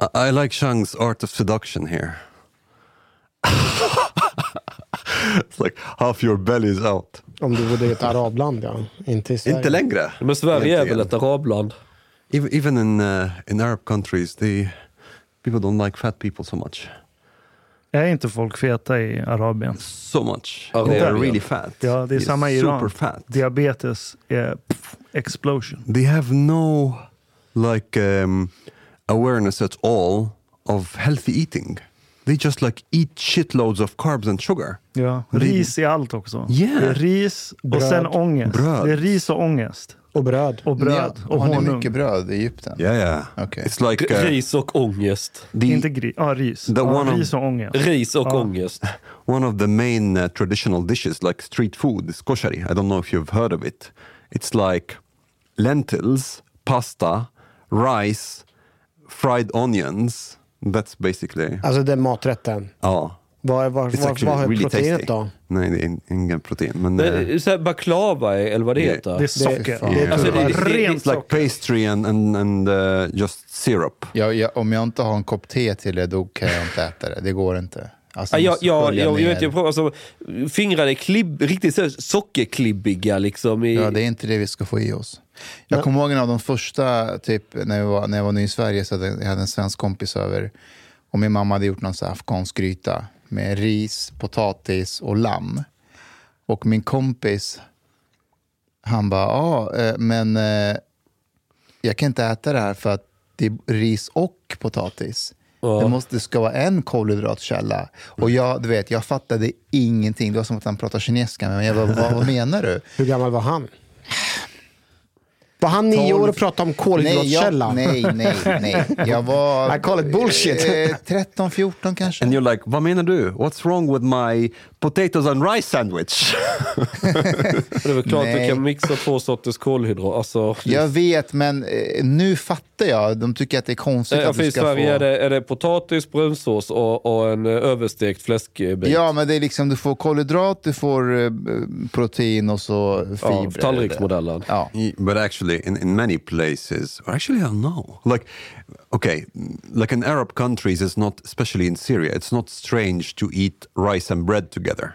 I, I like Chang's art of seduction here. it's like half your belly is out. Om du bodde i ett arabland, ja. Inte i Sverige. Inte längre. Men Sverige är väl ett arabland? Even, even in, uh, in Arab countries, they, people don't like fat people so much. Är inte folk feta i Arabien? So much. Oh, they are really fat. Ja, det är They're samma i Iran. Super fat. Diabetes är pff, explosion. They have no like um, awareness at all of healthy eating. They just like eat shitloads of carbs and sugar. Ja. Ris i allt också. Yeah. Det är ris och Bröd. sen ångest. Bröd. Det är ris och ångest. Och bröd. Och bröd. Ja, och har ni honung. mycket bröd i Egypten? Yeah, yeah. Okay. It's like uh, Ris och ångest. the, Inte gris. Ja, ris. The Ja, one of- ris och ångest. Ris och Ja. ångest. one of the main uh, traditional dishes, like street food, is koshari. I don't know if you've heard of it. It's like lentils, pasta, rice, fried onions. That's basically Alltså den maträtten. ja. Vad, actually vad är really proteinet tasty. då? Nej, det är in- ingen protein. Men Det är så här baklava, eller vad det Yeah. heter. Det är socker. Det är Alltså, det- det- det- rent it's like pastry and, and, and uh, just syrup. Jag, jag, om jag inte har en kopp te till det, då kan jag inte äta det. Det går inte. Alltså, Ja, måste jag, jag, vet, jag provar, alltså, fingrar är klibb, riktigt så här sockerklibbiga. Liksom, i, Ja, det är inte det vi ska få i oss. Jag kommer ihåg en av de första, typ, när, jag var, när jag var ny i Sverige, så hade jag hade en svensk kompis över. Och min mamma hade gjort någon så afghansk gryta med ris, potatis och lamm. Och min kompis, han bara, ja, eh, men eh, jag kan inte äta det här för att det är ris och potatis. Det, måste, det ska vara en kolhydratkälla. Och jag, du vet, jag fattade ingenting. Det var som att han pratade kinesiska med mig. Jag bara, vad, vad menar du? Hur gammal var han? Var han nio Tolv. år och pratade om Nej, kolhydratkälla? jag, nej, nej, nej. Jag var... I call it bullshit. eh, 13, 14 kanske. And you're like, vad menar du? What's wrong with my potatoes and rice sandwich? Det är väl klart att du Nej. kan mixa två sorters kolhydrat. Alltså, Jag vet, men eh, nu fattar jag. De tycker att det är konstigt Eh, att för du I ska Sverige få... är, det, är det potatis, brunsås och, och en eh, överstekt fläskbit. Ja, men det är liksom, du får kolhydrat, du får eh, protein och så Ja, fibrer. tallriksmodellen. Ja. But actually, in, in many places, or actually, I don't know. Like, okay, like in Arab countries, it's not, especially in Syria, it's not strange to eat rice and bread together.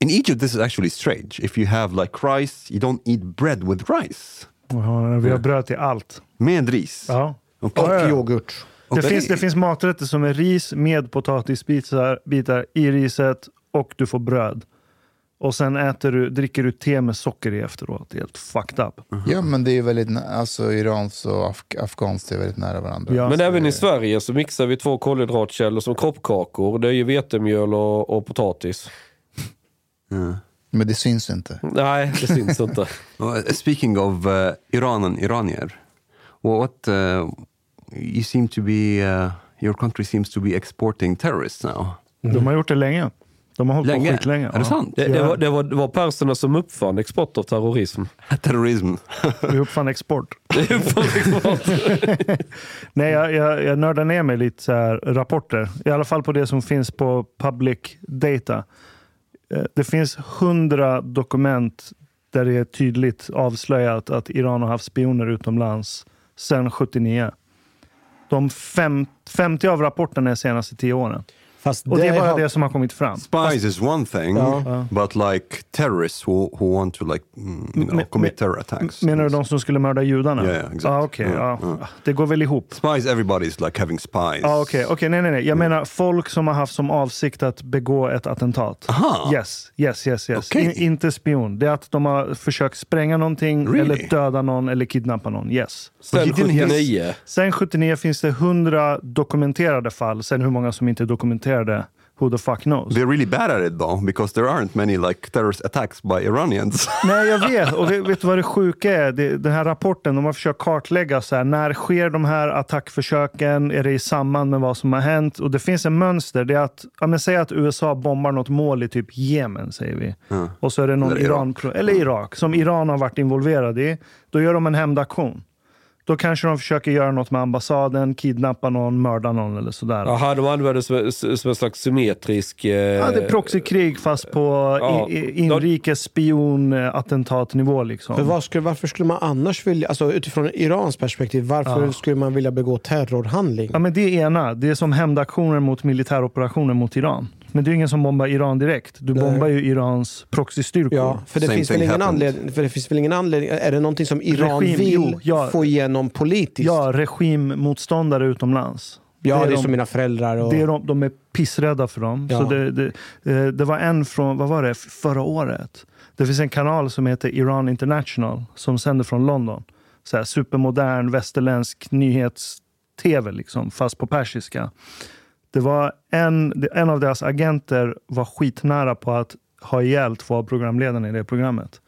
In Egypt, this is actually strange. If you have like rice, you don't eat bread with rice. Vi har bröd till allt. Med ris. Ja. Okay. Och ja. yoghurt. Det, Okej. finns, det finns maträtter som är ris med potatisbitar bitar i riset och du får bröd. Och sen äter du, dricker du te med socker i efteråt. Det är helt fucked up. ja, men det är ju väldigt... Alltså, Irans och Af- afghanskt är väldigt nära varandra. Ja. Men även i Sverige så mixar vi två kolhydratkällor som kroppkakor. Det är ju vetemjöl och, och potatis. Men det syns inte. Nej, det syns inte. Well, speaking of uh, Iran and Iranier, what uh, you seem to be, uh, your country seems to be exporting terrorists now. De har gjort det länge. De har hållit Länge? på skitlänge. Är det ja. sant? Det, det, var, det, var, det var perserna som uppfann export av terrorism. Terrorism. Vi uppfann export. Det uppfann export. Nej, jag, jag, jag nördar ner mig lite så här, rapporter. I alla fall på det som finns på public data. Eh, Det finns hundra dokument där det är tydligt avslöjat att Iran har haft spioner utomlands sedan 79. De fem, 50 av rapporterna är senaste tio åren. Fast Och det är bara har- det som har kommit fram. Spies is one thing, Ja. but like terrorists who, who want to like, mm, you know, Men- commit terror attacks. Menar du de som skulle mörda judarna? Ja, ja, exakt. Ah, okej, Ja, ja. Det går väl ihop. Spies, everybody's like having spies. Ja, okej. okej, nej, nej, nej. Jag menar folk som har haft som avsikt att begå ett attentat. Aha. Yes, yes, yes. yes. Okej. In, inte spion. Det är att de har försökt spränga någonting, Really? eller döda någon, eller kidnappa någon. Yes. Sen But he didn't 79. Sen 79 finns det 100 dokumenterade fall. Sen hur många som inte är dokumenterade, who the fuck knows. They're really bad at it though, because there aren't many like terrorist attacks by Iranians. Nej, jag vet. Och vet, du vad det sjuka är? Det, den här rapporten, de har försökt kartlägga så här, när sker de här attackförsöken? Är det i samband med vad som har hänt? Och det finns en mönster. Det är att, ja, men säg att USA bombar något mål i typ Jemen, säger vi. Och så är det någon Eller Iran, eller Irak, som Iran har varit involverad i. Då gör de en hämndaktion. Då kanske de försöker göra något med ambassaden, kidnappa någon, mörda någon eller sådär. Jaha, de använder det som, som en slags symmetrisk... Eh, Ja, det är proxykrig fast på Ja. inrikes spionattentatnivå. Liksom. För vad skulle, varför skulle man annars vilja, alltså utifrån Irans perspektiv, varför skulle man vilja begå terrorhandling? Ja, men det är ena. Det är som hämndaktioner mot militäroperationer mot Iran. Men det är ingen som bombar Iran direkt. Du Nej. bombar ju Irans proxystyrkor. Ja, för det, Same finns väl ingen anledning, för det finns väl ingen anledning. Är det någonting som Iran Regim, vill jo, ja. få igenom politiskt? Ja, regimmotståndare utomlands. ja det är, de, som mina föräldrar. Och... det är de, de är pissrädda för dem. Ja. Så det, det, eh, det var en från, vad var det, förra året. Det finns en kanal som heter Iran International som sänder från London. Så här, supermodern västerländsk nyhets-tv, liksom, fast på persiska. Det var en, en av deras agenter var skitnära på att ha ihjäl två av programledarna i det programmet.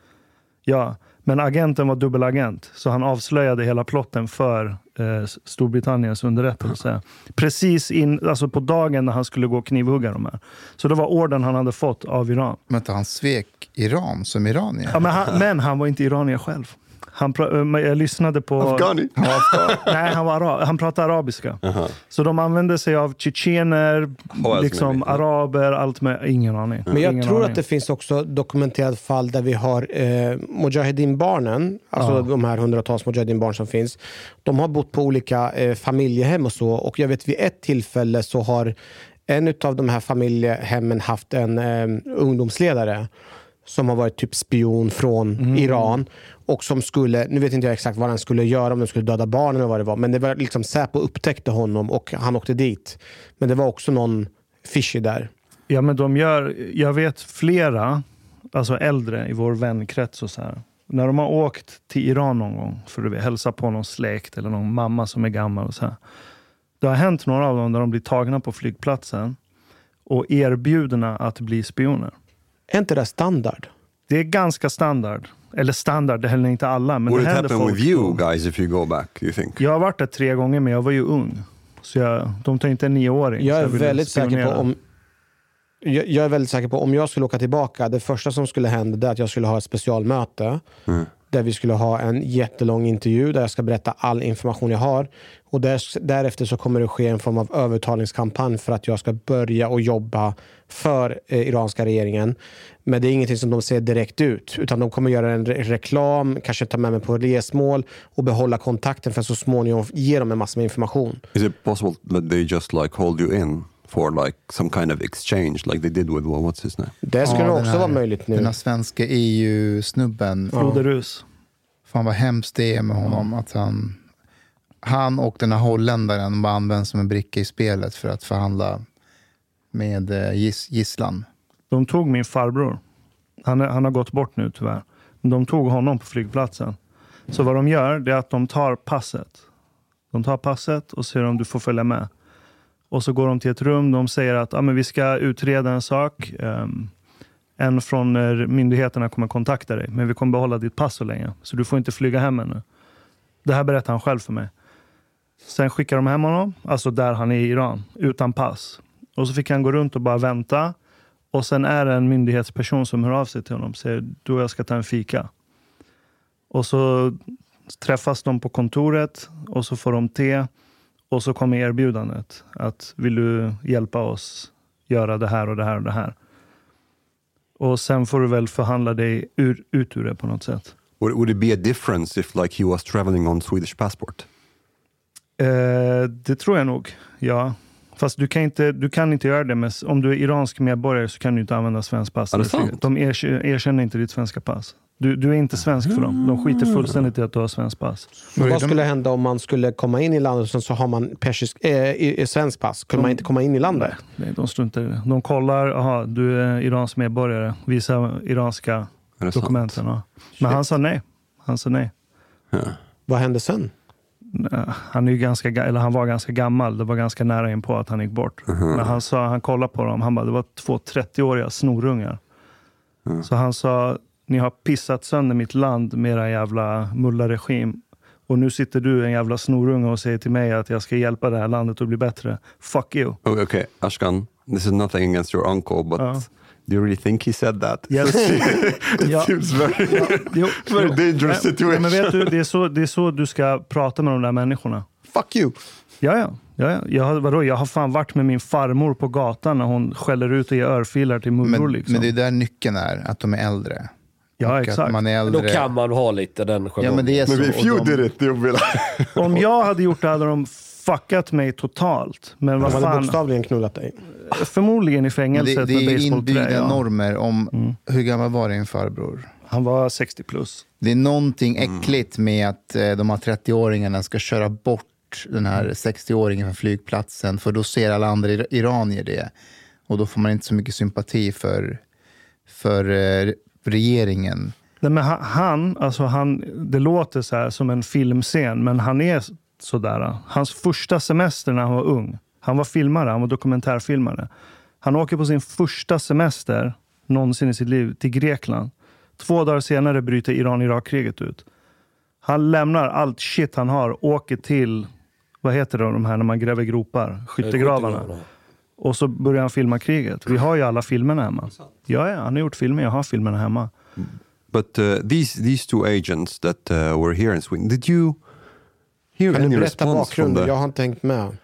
Ja, men agenten var dubbelagent, så han avslöjade hela plotten för eh, Storbritanniens underrättelse. Precis in, alltså på dagen när han skulle gå och knivhugga de här. Så det var orden han hade fått av Iran. Vänta, han svek Iran som iranier? Ja, men, han, men han var inte iranier själv. Han eh, jag lyssnade på... Afghani. Nej, han, var ara, han pratade arabiska. Så de använde sig av tjetjener, liksom araber, allt med... Ingen aning. Men jag ingen tror aning. att det finns också dokumenterade fall där vi har eh, Mujahedin-barnen, alltså de här hundratals Mujahedin-barn som finns. De har bott på olika eh, familjehem och så. Och jag vet vid ett tillfälle så har en av de här familjehemmen haft en eh, ungdomsledare som har varit typ spion från Iran och som skulle, nu vet inte jag exakt vad han skulle göra, om de skulle döda barnen eller vad det var, men det var liksom Säpo upptäckte honom och han åkte dit. Men det var också någon fishy där. Ja, men de gör, jag vet flera, alltså äldre i vår vänkrets och så här. När de har åkt till Iran någon gång för att hälsa på någon släkt eller någon mamma som är gammal. och så här. Det har hänt några av dem där de blir tagna på flygplatsen och erbjudna att bli spioner. Är inte det standard? Det är ganska standard. Eller standard, det händer inte alla. Men Would det it happen folk with you guys if you go back, you think? Jag har varit där tre gånger, men jag var ju ung. Så jag, de tar inte en nioåring. Jag är ville väldigt säker på om jag, jag är väldigt säker på om jag skulle åka tillbaka, det första som skulle hända är att jag skulle ha ett specialmöte. Där vi skulle ha en jättelång intervju där jag ska berätta all information jag har. Och där, därefter så kommer det ske en form av övertalningskampanj för att jag ska börja och jobba för eh, iranska regeringen. Men det är ingenting som de ser direkt ut. Utan de kommer göra en re- reklam, kanske ta med mig på resmål och behålla kontakten för att så småningom ge dem en massa med information. Is it possible that they just like hold you in for like some kind of exchange like they did with what's his name? Det skulle Ja, också här- vara möjligt nu. Den här svenska EU-snubben. Floderus. Fan vad hemskt det är med honom. Att han, han och den här holländaren bara används som en bricka i spelet för att förhandla med eh, giss, gisslan. De tog min farbror. Han, är, han har gått bort nu tyvärr. Men de tog honom på flygplatsen. Så vad de gör det är att de tar passet. De tar passet och säger om du får följa med. Och så går de till ett rum. De säger att ah, men vi ska utreda en sak. Um, en från när myndigheterna kommer kontakta dig. Men vi kommer behålla ditt pass så länge. Så du får inte flyga hem ännu. Det här berättar han själv för mig. Sen skickar de hem honom, alltså där han är i Iran, utan pass. Och så fick han gå runt och bara vänta. Och sen är det en myndighetsperson som hör av sig till honom och säger du och jag ska ta en fika. Och så träffas de på kontoret och så får de te. Och så kommer erbjudandet att vill du hjälpa oss göra det här och det här och det här. Och sen får du väl förhandla dig ur, ut ur det på något sätt. Would, would it be a difference if like he was traveling on Swedish passport? Eh, det tror jag nog, ja. Fast du kan inte, du kan inte göra det med, om du är iransk medborgare så kan du inte använda svenskt pass. Är det sant? De erk- erkänner inte ditt svenska pass. Du, du är inte svensk för dem. De skiter fullständigt i att du har svenskt pass. Men vad de- skulle hända om man skulle komma in i landet och sen så har man persisk, i- i svensk pass? Kunde man inte komma in i landet? Nej, de struntar i det. De kollar, aha, du är iransk medborgare. Visa iranska sant? dokumenten. Ja. Men han sa nej. Han sa nej. Vad hände sen? Han, är ju ganska, ga- eller han var ganska gammal. Det var ganska nära in på att han gick bort. Men han sa, han kollade på dem. Han bara, det var två 30-åriga snorungar. Så han sa, ni har pissat sönder mitt land med era jävla mullaregim. Och nu sitter du, en jävla snorunge, och säger till mig att jag ska hjälpa det här landet att bli bättre. Fuck you. Oh, okay, Ashkan, this is nothing against your uncle, but Ja. do you really think he said that? Yes. it Ja. seems very, Jo, very jo. dangerous Men- situation. Men vet du, det är, så, det är så du ska prata med de där människorna. Fuck you! Ja, ja. ja, ja. Jag, har, vadå, jag har fan varit med min farmor på gatan när hon skäller ut och ger örfilar till mullor. Men, liksom. men det är där nyckeln är, att de är äldre. Ja, Och exakt. Att man är äldre. Då kan man ha lite den Ja, men det är så. Maybe if och you de- did it, you'd be like... Om jag hade gjort det hade de fuckat mig totalt. Men vad De hade fan, bokstavligen knullat dig. förmodligen i Men fängelset det, det med är inbyggda. Ja. normer om hur gammal var din farbror? Han var 60 plus. Det är någonting äckligt med att eh, de här 30-åringarna ska köra bort den här 60-åringen från flygplatsen för då ser alla andra ir- iranier det. Och då får man inte så mycket sympati för, för eh, regeringen. Nej, men han, alltså han, det låter så här som en filmscen, men han är sådär. Hans första semester när han var ung, han var filmare, han var dokumentärfilmare. Han åker på sin första semester någonsin i sitt liv till Grekland. Två dagar senare bryter Iran-Irak-kriget ut. Han lämnar allt shit han har, åker till, vad heter det, de här när man gräver gropar? Skyttegravarna. Och så börjar han filma kriget. Vi har ju alla filmerna hemma. Ja, ja, han har gjort filmer. Jag har filmerna hemma. But uh, these these two agents that uh, were here in Sweden, did you hear Kan du any response from bakgrunden? the... Jag har inte hängt med.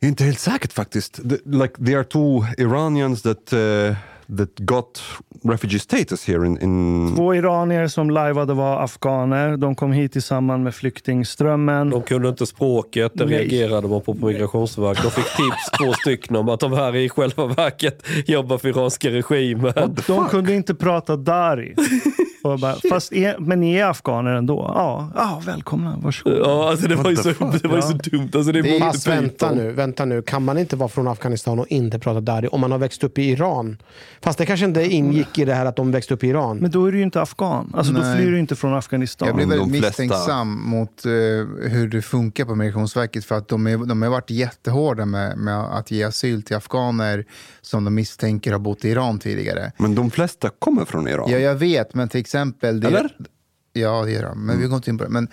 Inte helt säkert faktiskt. The, like they are two Iranians that uh, that got refugee status here in, in Två iranier som lajvade var afghaner. De kom hit i samband med flyktingströmmen. De kunde inte språket, det Nej. reagerade man på på Migrationsverket. De fick tips, två stycken, om att de här i själva verket jobbar för iranska regimen. De kunde inte prata dari. Och bara, Fast är, men ni är afghaner ändå? Ja, ja välkomna, varsågod. Ja, alltså det var ju så, fuck? det var ju så dumt. Alltså det är Det är- Fast vänta nu, vänta nu. Kan man inte vara från Afghanistan och inte prata dari om man har växt upp i Iran? Fast det kanske inte ingick i det här att de växte upp i Iran. Men då är du ju inte afghan. Alltså, då flyr du inte från Afghanistan. Jag blir väldigt flesta- misstänksam mot eh, hur det funkar på Migrationsverket för att de, är, de har varit jättehårda med, med att ge asyl till afghaner som de misstänker har bott i Iran tidigare. Men de flesta kommer från Iran. Ja, jag vet, men till exempel... Det, Eller? Ja, det gör de. Men vi går inte in på det. Men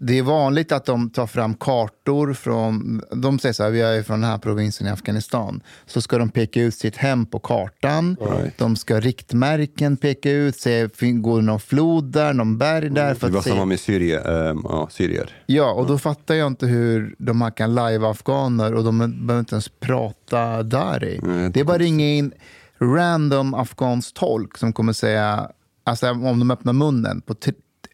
det är vanligt att de tar fram kartor från... De säger så här, vi är från den här provinsen i Afghanistan. Så ska de peka ut sitt hem på kartan. De ska riktmärken peka ut, se, går det någon flod där, någon berg där. För Det var att se. samma med Syrie, ehm, ja, syrier. Ja, och då fattar jag inte hur de här kan live afghaner och de behöver inte ens prata dari. Mm, det är bara ringa in random afghansk tolk som kommer säga, alltså om de öppnar munnen på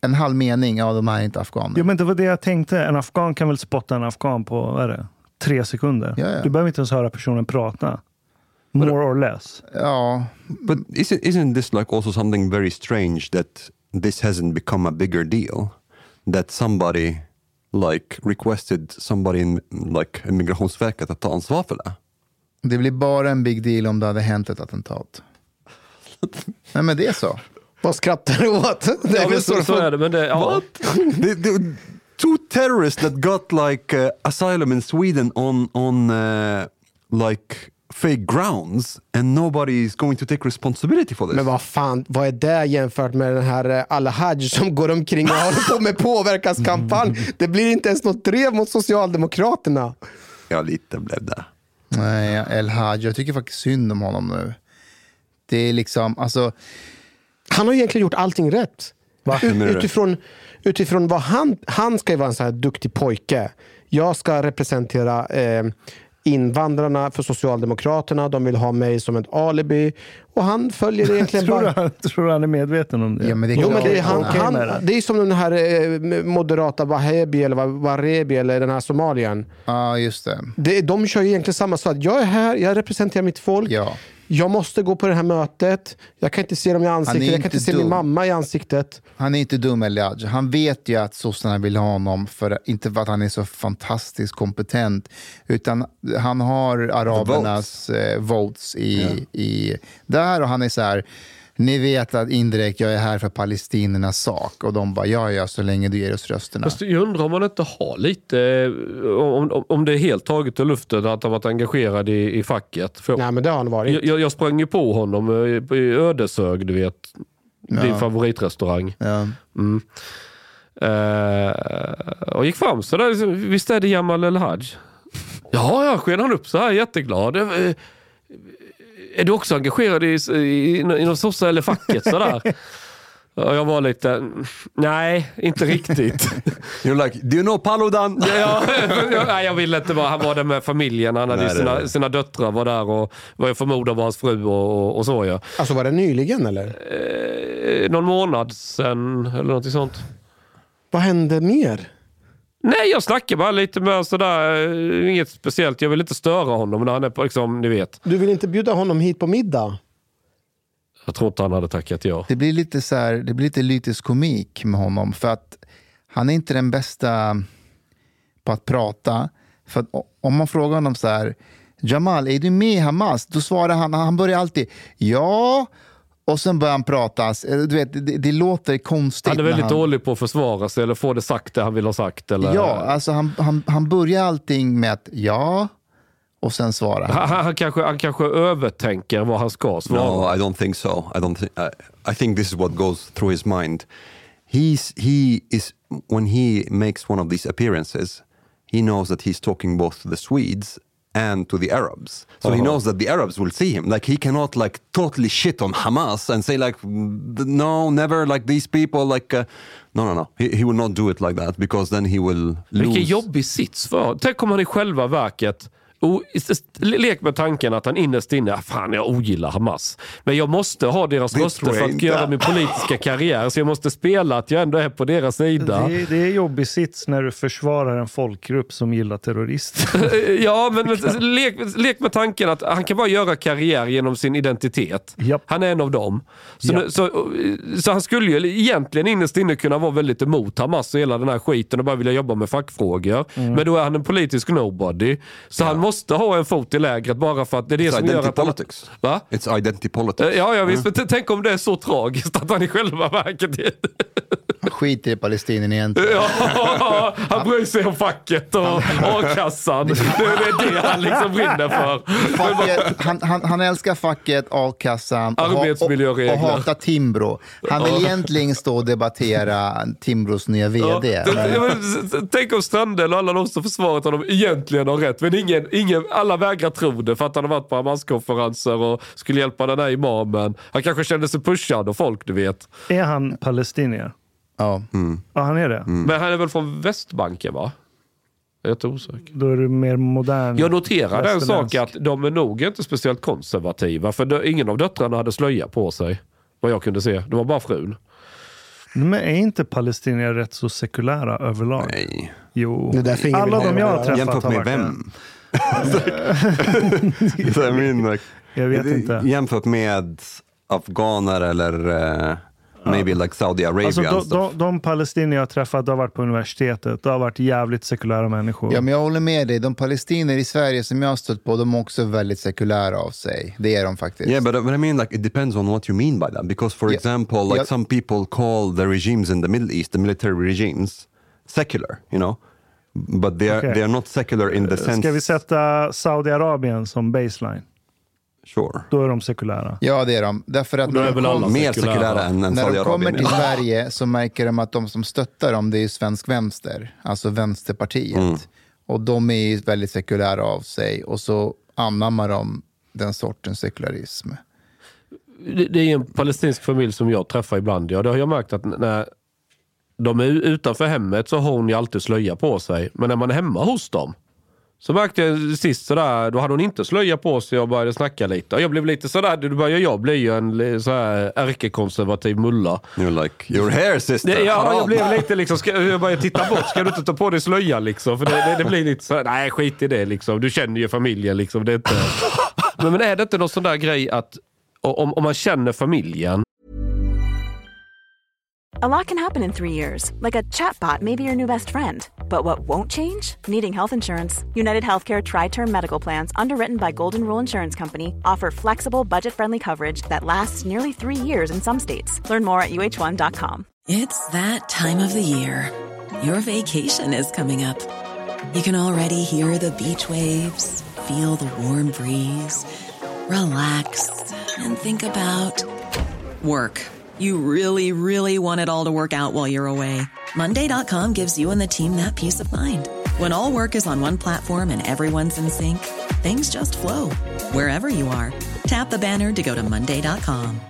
en halv mening, ja de är inte afghaner. Jo, men det var det jag tänkte. En afghan kan väl spotta en afghan på vad är det? tre sekunder. Ja, ja. Du behöver inte ens höra personen prata. More or less. Ja, But isn't, isn't this like also something very strange that this hasn't become a bigger deal? That somebody like requested somebody in like Migrationsverket att ta ansvar för det? det blir bara en big deal om det hade hänt ett attentat. Nej men det är så. Vad skrattar du åt? Det är Ja, men så, så är det. Men det, ja. the, the, two terrorists that got like uh, asylum in Sweden on on uh, like fake grounds and nobody is going to take responsibility for this. Men vad fan, vad är det jämfört med den här eh, Al-Haj som går omkring och håller på med påverkanskampanj? Det blir inte ens något drev mot Socialdemokraterna. Ja, lite blev det. Nej, El Haj, jag tycker faktiskt synd om honom nu. Det är liksom, alltså, Han har egentligen gjort allting rätt. Du? utifrån, utifrån vad han... Han ska ju vara en sån här duktig pojke. Jag ska representera eh, invandrarna för Socialdemokraterna. De vill ha mig som ett alibi. Och han följer egentligen Tror du, bara... han, tror du han är medveten om det? Ja, men det är Jo, men det är, han, han, det. är som den här eh, moderata Wahebi eller Wa- Warebi eller den här somalien. ja just det. Det, de kör ju egentligen samma sak. Jag är här, jag representerar mitt folk. Ja. Jag måste gå på det här mötet. Jag kan inte se dem i ansiktet. Jag kan inte se min mamma i ansiktet. Han är inte dum Elijah. Han vet ju att sossarna vill ha honom, för, inte för att han är så fantastiskt kompetent, utan han har arabernas eh, votes i, i, där och han är så här, ni vet att indirekt jag är här för palestinernas sak. Och de bara, ja ja, så länge du ger oss rösterna. Fast jag undrar om man inte har lite, eh, om, om, om det är helt taget ur luften att han varit engagerad i, i facket. För Nej, men det har han varit. jag, jag, sprang ju på honom eh, i Ödeshög, du vet. Din favoritrestaurang. Ja. Mm. Eh, och gick fram så där, liksom, visst är det Jamal El-Haj? Ja, ja, sken han upp så här jätteglad. Är du också engagerad i, i, inom sossa eller facket? Sådär. Och jag var lite, nej, inte riktigt. You're like, do you know Paludan? Ja, jag, nej, jag ville inte vara, han var där med familjen, han hade Nej, det- sina, sina döttrar var där och vad jag förmodar var hans fru och, och, och så ja. Alltså var det nyligen eller? Eh, någon månad sen eller något sånt. Vad hände mer? Nej, jag snackade bara lite med sådär, eh, inget speciellt. Jag vill inte störa honom när han är på, liksom, ni vet. Du vill inte bjuda honom hit på middag? Jag tror inte han hade tackat ja. Det blir lite så här, det blir lite lytisk komik med honom, för att han är inte den bästa på att prata. För att om man frågar honom så här, Jamal, är du med i Hamas? Då svarar han, han börjar alltid ja, och sen börjar han prata. Eh, Du vet, det, det låter konstigt. Han är väldigt han, dålig på att försvara sig eller få det sagt det han vill ha sagt. Eller, Ja, alltså han, han, han börjar allting med att ja, och sen svarar han. han, han, han, kanske, han kanske övertänker vad han ska svara. No, I don't think so. I don't think. I, I think this is what goes through his mind. He's he is when he makes one of these appearances, he knows that he's talking both to the Swedes and to the Arabs. So he Uh-huh. knows that the Arabs will see him. Like he cannot like totally shit on Hamas and say like no, never like these people. Like uh, no, no, no. He, he will not do it like that because then he will lose. Vilken jobbig sits för. Tänk om han i själva verket o- Lek med tanken att han innerst inne, "Ah, fan jag ogillar Hamas. Men jag måste ha deras Det röster för att göra min politiska karriär. Så jag måste spela att jag ändå är på deras sida. Det, är- det är jobbig sits när du försvarar en folkgrupp som gillar terrorister. Ja, men, men lek, lek med tanken att han kan bara göra karriär genom sin identitet. Japp. Han är en av dem. Så, nu, så, så han skulle ju egentligen innerst inne kunna vara väldigt emot Hamas och hela den här skiten och bara vilja jobba med fackfrågor. Mm. Men då är han en politisk nobody. Så han måste ha en fot i lägret bara för att det är det It's som gör att politics. Va? It's identity politics. Ja, ja visst. T- tänk om det är så tragiskt att han i själva verket skiter i Palestinien egentligen. Ja, han bryr sig om facket och a-kassan. Det är det han liksom brinner för. Facket, han, han, han älskar facket, a-kassan och, och, hatar Timbro. Han vill egentligen stå och debattera Timbros nya vd. Ja, men- Tänk om Strandell och alla de som försvarat honom egentligen har rätt. Men ingen, ingen, alla vägrar tro det för att han har varit på Hamas-konferenser och skulle hjälpa den här imamen. Han kanske kände sig pushad av folk, du vet. är han palestinier? Ja. Ja, han är det. Mm. Men han är väl från Västbanken, va? Jag är osäker. Då är du mer modern. Jag noterade en sak västerländsk. att de är nog inte speciellt konservativa. För ingen av döttrarna hade slöja på sig. Vad jag kunde se. Det var bara frun. Men är inte palestinier rätt så sekulära överlag? Nej. Jo. Det är därför ingen Alla vill ha de jag har det. träffat Jämfört har med varit vem? I mean, like, Jag vet inte. Jämfört med afghaner eller uh, maybe like Saudi Arabia Alltså, de, de, de palestinier jag har träffat, de har varit på universitetet. De har varit jävligt sekulära människor. ja, men jag håller med dig. De palestinier i Sverige som jag har stött på, de är också väldigt sekulära av sig. Det är de faktiskt. Yeah, but, but I mean, like, it depends on what you mean by that. Because, for Yeah. example, like Yeah. some people call the regimes in the Middle East, the military regimes, secular. You know, but they are Okay. they are not secular in the sense. Ska vi sätta Saudiarabien som baseline? Sure. Då är de sekulära. Ja, det är de. Därför att när de, väl alla kom, Mer sekulära. än, än när de kommer till. Sverige så märker de att de som stöttar dem, det är svensk vänster. Alltså Vänsterpartiet. Mm. Och de är ju väldigt sekulära av sig. Och så anammar de den sortens sekularism. det, det är en palestinsk familj som jag träffar ibland. Ja, det har jag märkt att när de är utanför hemmet så har hon ju alltid slöja på sig. Men när man är hemma hos dem så märkte jag sist sådär, då hade hon inte slöja på sig och började snacka lite. Jag blev lite sådär, då börjar jag bli en li- så här ärkekonservativ mulla. You're like, your hair sister. Ja, haram." jag blev lite liksom, ska, jag började titta bort. Ska du inte ta på dig slöjan liksom? För det, det, det blir lite så här, nej skit i det liksom. Du känner ju familjen liksom. Det är inte... men, men är det inte någon sån där grej att om, om man känner familjen A lot can happen in three years, like a chatbot may be your new best friend. But what won't change? Needing health insurance. United Healthcare Tri Term Medical Plans, underwritten by Golden Rule Insurance Company, offer flexible, budget friendly coverage that lasts nearly three years in some states. Learn more at uh1.com. It's that time of the year. Your vacation is coming up. You can already hear the beach waves, feel the warm breeze, relax, and think about work. You really, really want it all to work out while you're away. Monday.com gives you and the team that peace of mind. When all work is on one platform and everyone's in sync, things just flow wherever you are. Tap the banner to go to Monday.com.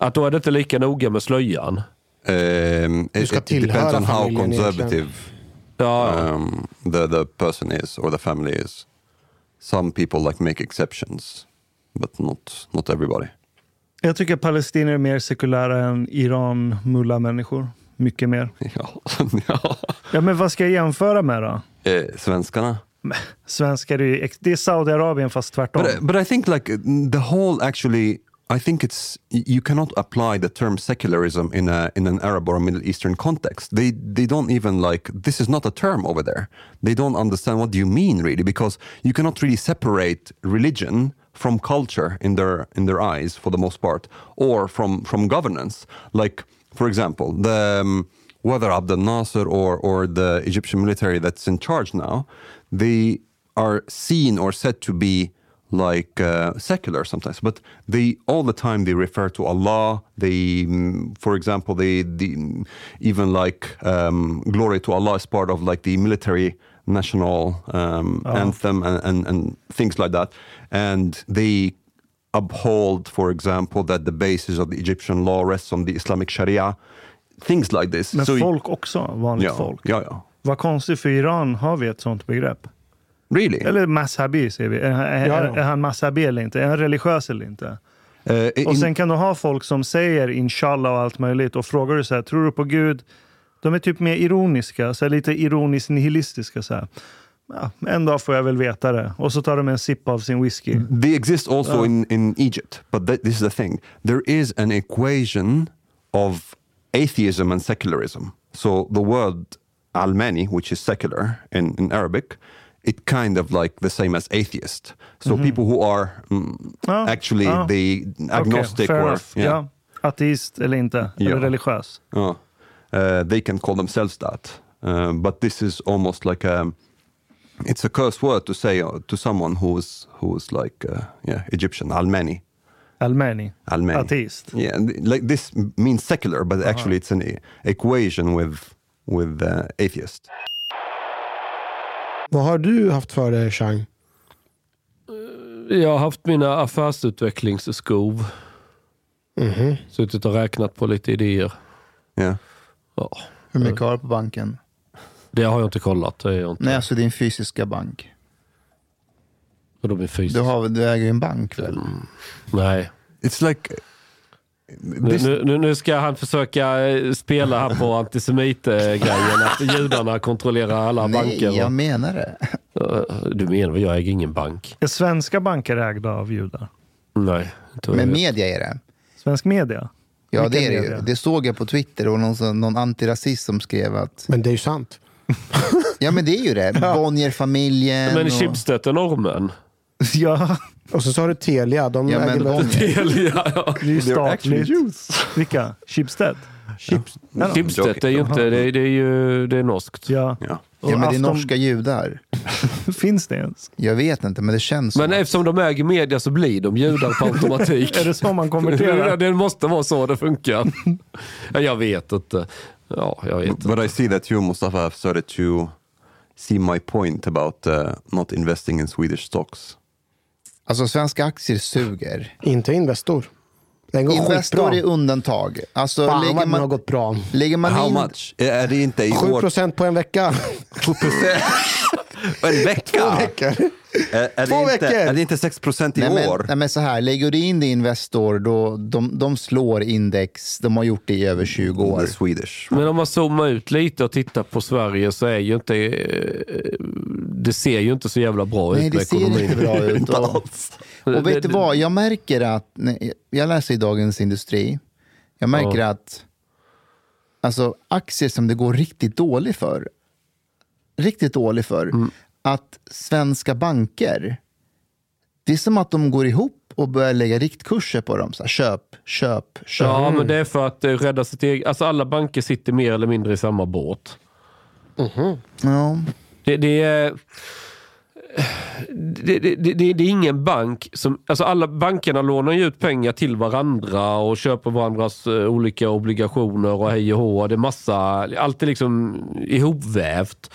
Att då är det inte lika noga med slöjan. Um, Du it, ska it depends on how conservative um, the, the person is or the family is. Some people like make exceptions, but not, not everybody. Jag tycker palestinier är mer sekulära än Iran-mulla-människor. Mycket mer. Ja, ja. Ja, men vad ska jag jämföra med då? Eh, svenskarna. Svenskar är ju, det är Saudiarabien fast tvärtom. But, I- but I think like the whole actually, I think it's you cannot apply the term secularism in a in an Arab or a Middle Eastern context. They they don't even like this is not a term over there. They don't understand what do you mean really because you cannot really separate religion from culture in their in their eyes for the most part or from from governance. Like for example, the um, whether Abdel Nasser or or the Egyptian military that's in charge now, they are seen or said to be like uh, secular sometimes, but they all the time they refer to Allah. They, mm, for example, they, they even like um, glory to Allah is part of like the military national um, anthem and, and, and things like that, and they uphold, for example, that the basis of the Egyptian law rests on the Islamic Sharia, things like this. Men So- folk också, vanligt ja, folk. ja, ja. Vad konstigt, för Iran har vi ett sånt begrepp. Really? Eller mashabi säger vi. Är, är, Ja, ja. är han mashabi eller inte? Är han religiös eller inte? Uh, in- Och sen kan du ha folk som säger inshallah och allt möjligt och frågar du så här, tror du på Gud? De är typ mer ironiska, så lite ironiskt nihilistiska. Så här. Ja, en dag får jag väl veta det. Och så tar de en sipp av sin whisky. They exist also in, in Egypt, but th- this is the thing. There is an equation of atheism and secularism. So the word Almani, which is secular in, in Arabic, it kind of like the same as atheist. So people who are mm, Ja, actually ja. the agnostic fair or enough. Ja. Ateist eller inte, Ja. eller religiös. Uh, they can call themselves that. Uh, but this is almost like a it's a curse word to say uh, to someone who's who's like uh, yeah Egyptian Almani. Almani. Almani. Ateist. Yeah, like this means secular, but actually it's an equation with with uh, atheist. Vad har du haft för dig, Chang? jag har haft mina affärsutvecklingsskov. Suttit och räknat på lite idéer. Yeah. Ja, Hur mycket har du på banken? det har jag inte kollat. Det är jag inte. Nej, alltså din fysiska bank. Och de är fysiskt. Du, har, du äger ju en bank väl? Nej. It's like Nu, nu, nu- nu ska han försöka eh, spela här på antisemit-grejen. Att judarna kontrollerar alla Nej, banker. jag Och, menar det. Eh, du menar väl, jag äger ingen bank? Är svenska banker ägda av judar? Nej. jag Men media är det. Svensk media? Ja, Vilka det är det media? ju. Det såg jag på Twitter och någon, någon antirasist som skrev att... Men det är ju sant. Ja, men det är ju det. Bonnierfamiljen Men och... Schibsted är norrmen. Ja, Och så, så har du Telia. De Ja, äger väl... Telia, ja. det är ju statligt. Vilka? Schibsted? Chips. Schibsted är ju inte, det, är- det är ju det är norskt. Ja. Och Ja, men det är norska judar. Finns det ens? Jag vet inte, men det känns Men så. eftersom de äger media så blir de judar på automatik. Är det så man konverterar? det måste vara så det funkar. Ja, jag vet inte. Ja, jag vet inte. But I see that you, Mustafa, have started to see my point about uh, not investing in Swedish stocks. Alltså svenska aktier suger. Inte Investor. Den går Investor är undantag. Alltså, Fan lägger vad den har man, gått bra. lägger man How in... much? Är det inte i 7 år? procent på en vecka. 7 En vecka? Två veckor. Är, är, Två det inte, veckor. är det inte 6 procent i Nej men, år? nej men så här, lägger du in det i Investor, då, de, de slår index. De har gjort det i över 20 år. The Swedish. Men om man zoomar ut lite och tittar på Sverige så är ju inte... eh, Det ser ju inte så jävla bra Nej, ut det med ser ekonomin. inte bra ut. Och, och vet du vad, jag märker att, nej, jag läser i Dagens Industri, jag märker att alltså, aktier som det går riktigt dåligt för, riktigt dåligt för, Mm. Att svenska banker, det är som att de går ihop och börjar lägga riktkurser på dem. Så här, köp, köp, köp. Ja, men det är för att eh, rädda sitt eget... Alltså alla banker sitter mer eller mindre i samma båt. Ja. Det, det är... Det, det, det, det är ingen bank som... Alltså alla bankerna lånar ju ut pengar till varandra och köper varandras eh, olika obligationer och hej och hå. Det är massa... Allt är liksom ihopvävt.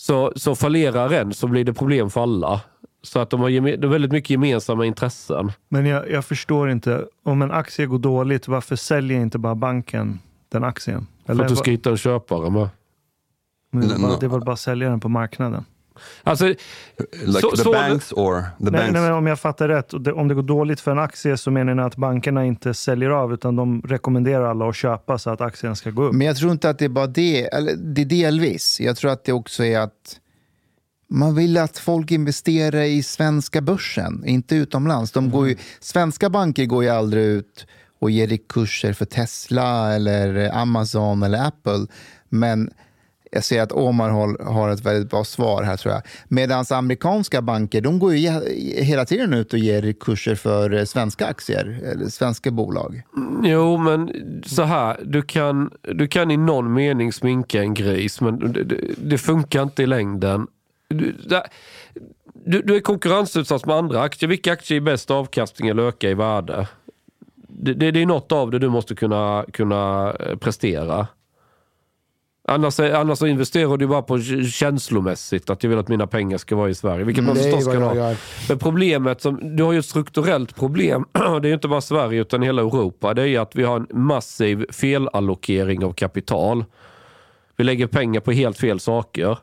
Så, så fallerar en så blir det problem för alla. Så att de har det är väldigt mycket gemensamma intressen. Men jag, jag förstår inte, om en aktie går dåligt, varför säljer inte bara banken den aktien? För att du ska hitta en köpare med. Men det, det är väl bara att sälja den på marknaden? Alltså, Like Så- the så- banks or the Nej, banks? nej, men om jag fattar rätt, om det går dåligt för en aktie så menar ni att bankerna inte säljer av utan de rekommenderar alla att köpa så att aktien ska gå upp? Men jag tror inte att det är bara det, eller det är delvis. Jag tror att det också är att man vill att folk investerar i svenska börsen, inte utomlands. De går ju, svenska banker går ju aldrig ut och ger kurser för Tesla eller Amazon eller Apple. Men jag ser att Omar har, ett väldigt bra svar här tror jag. Medan amerikanska banker, de går ju hela tiden ut och ger kurser för eh, svenska aktier, eller svenska bolag. Jo, men så här. Du kan, du kan i någon mening sminka en gris, men det, det, funkar inte i längden. Du, där- du, du är konkurrensutsatt med andra aktier. Vilka aktier är bäst avkastning eller öka i värde? Det, det, det är något av det du måste kunna, kunna eh, prestera. Annars, annars så investerar du bara på känslomässigt, att jag vill att mina pengar ska vara i Sverige. Vilket man är förstås jag ha. Men problemet, som, du har ju ett strukturellt problem, det är ju inte bara Sverige utan hela Europa. Det är ju att vi har en massiv felallokering av kapital. Vi lägger pengar på helt fel saker.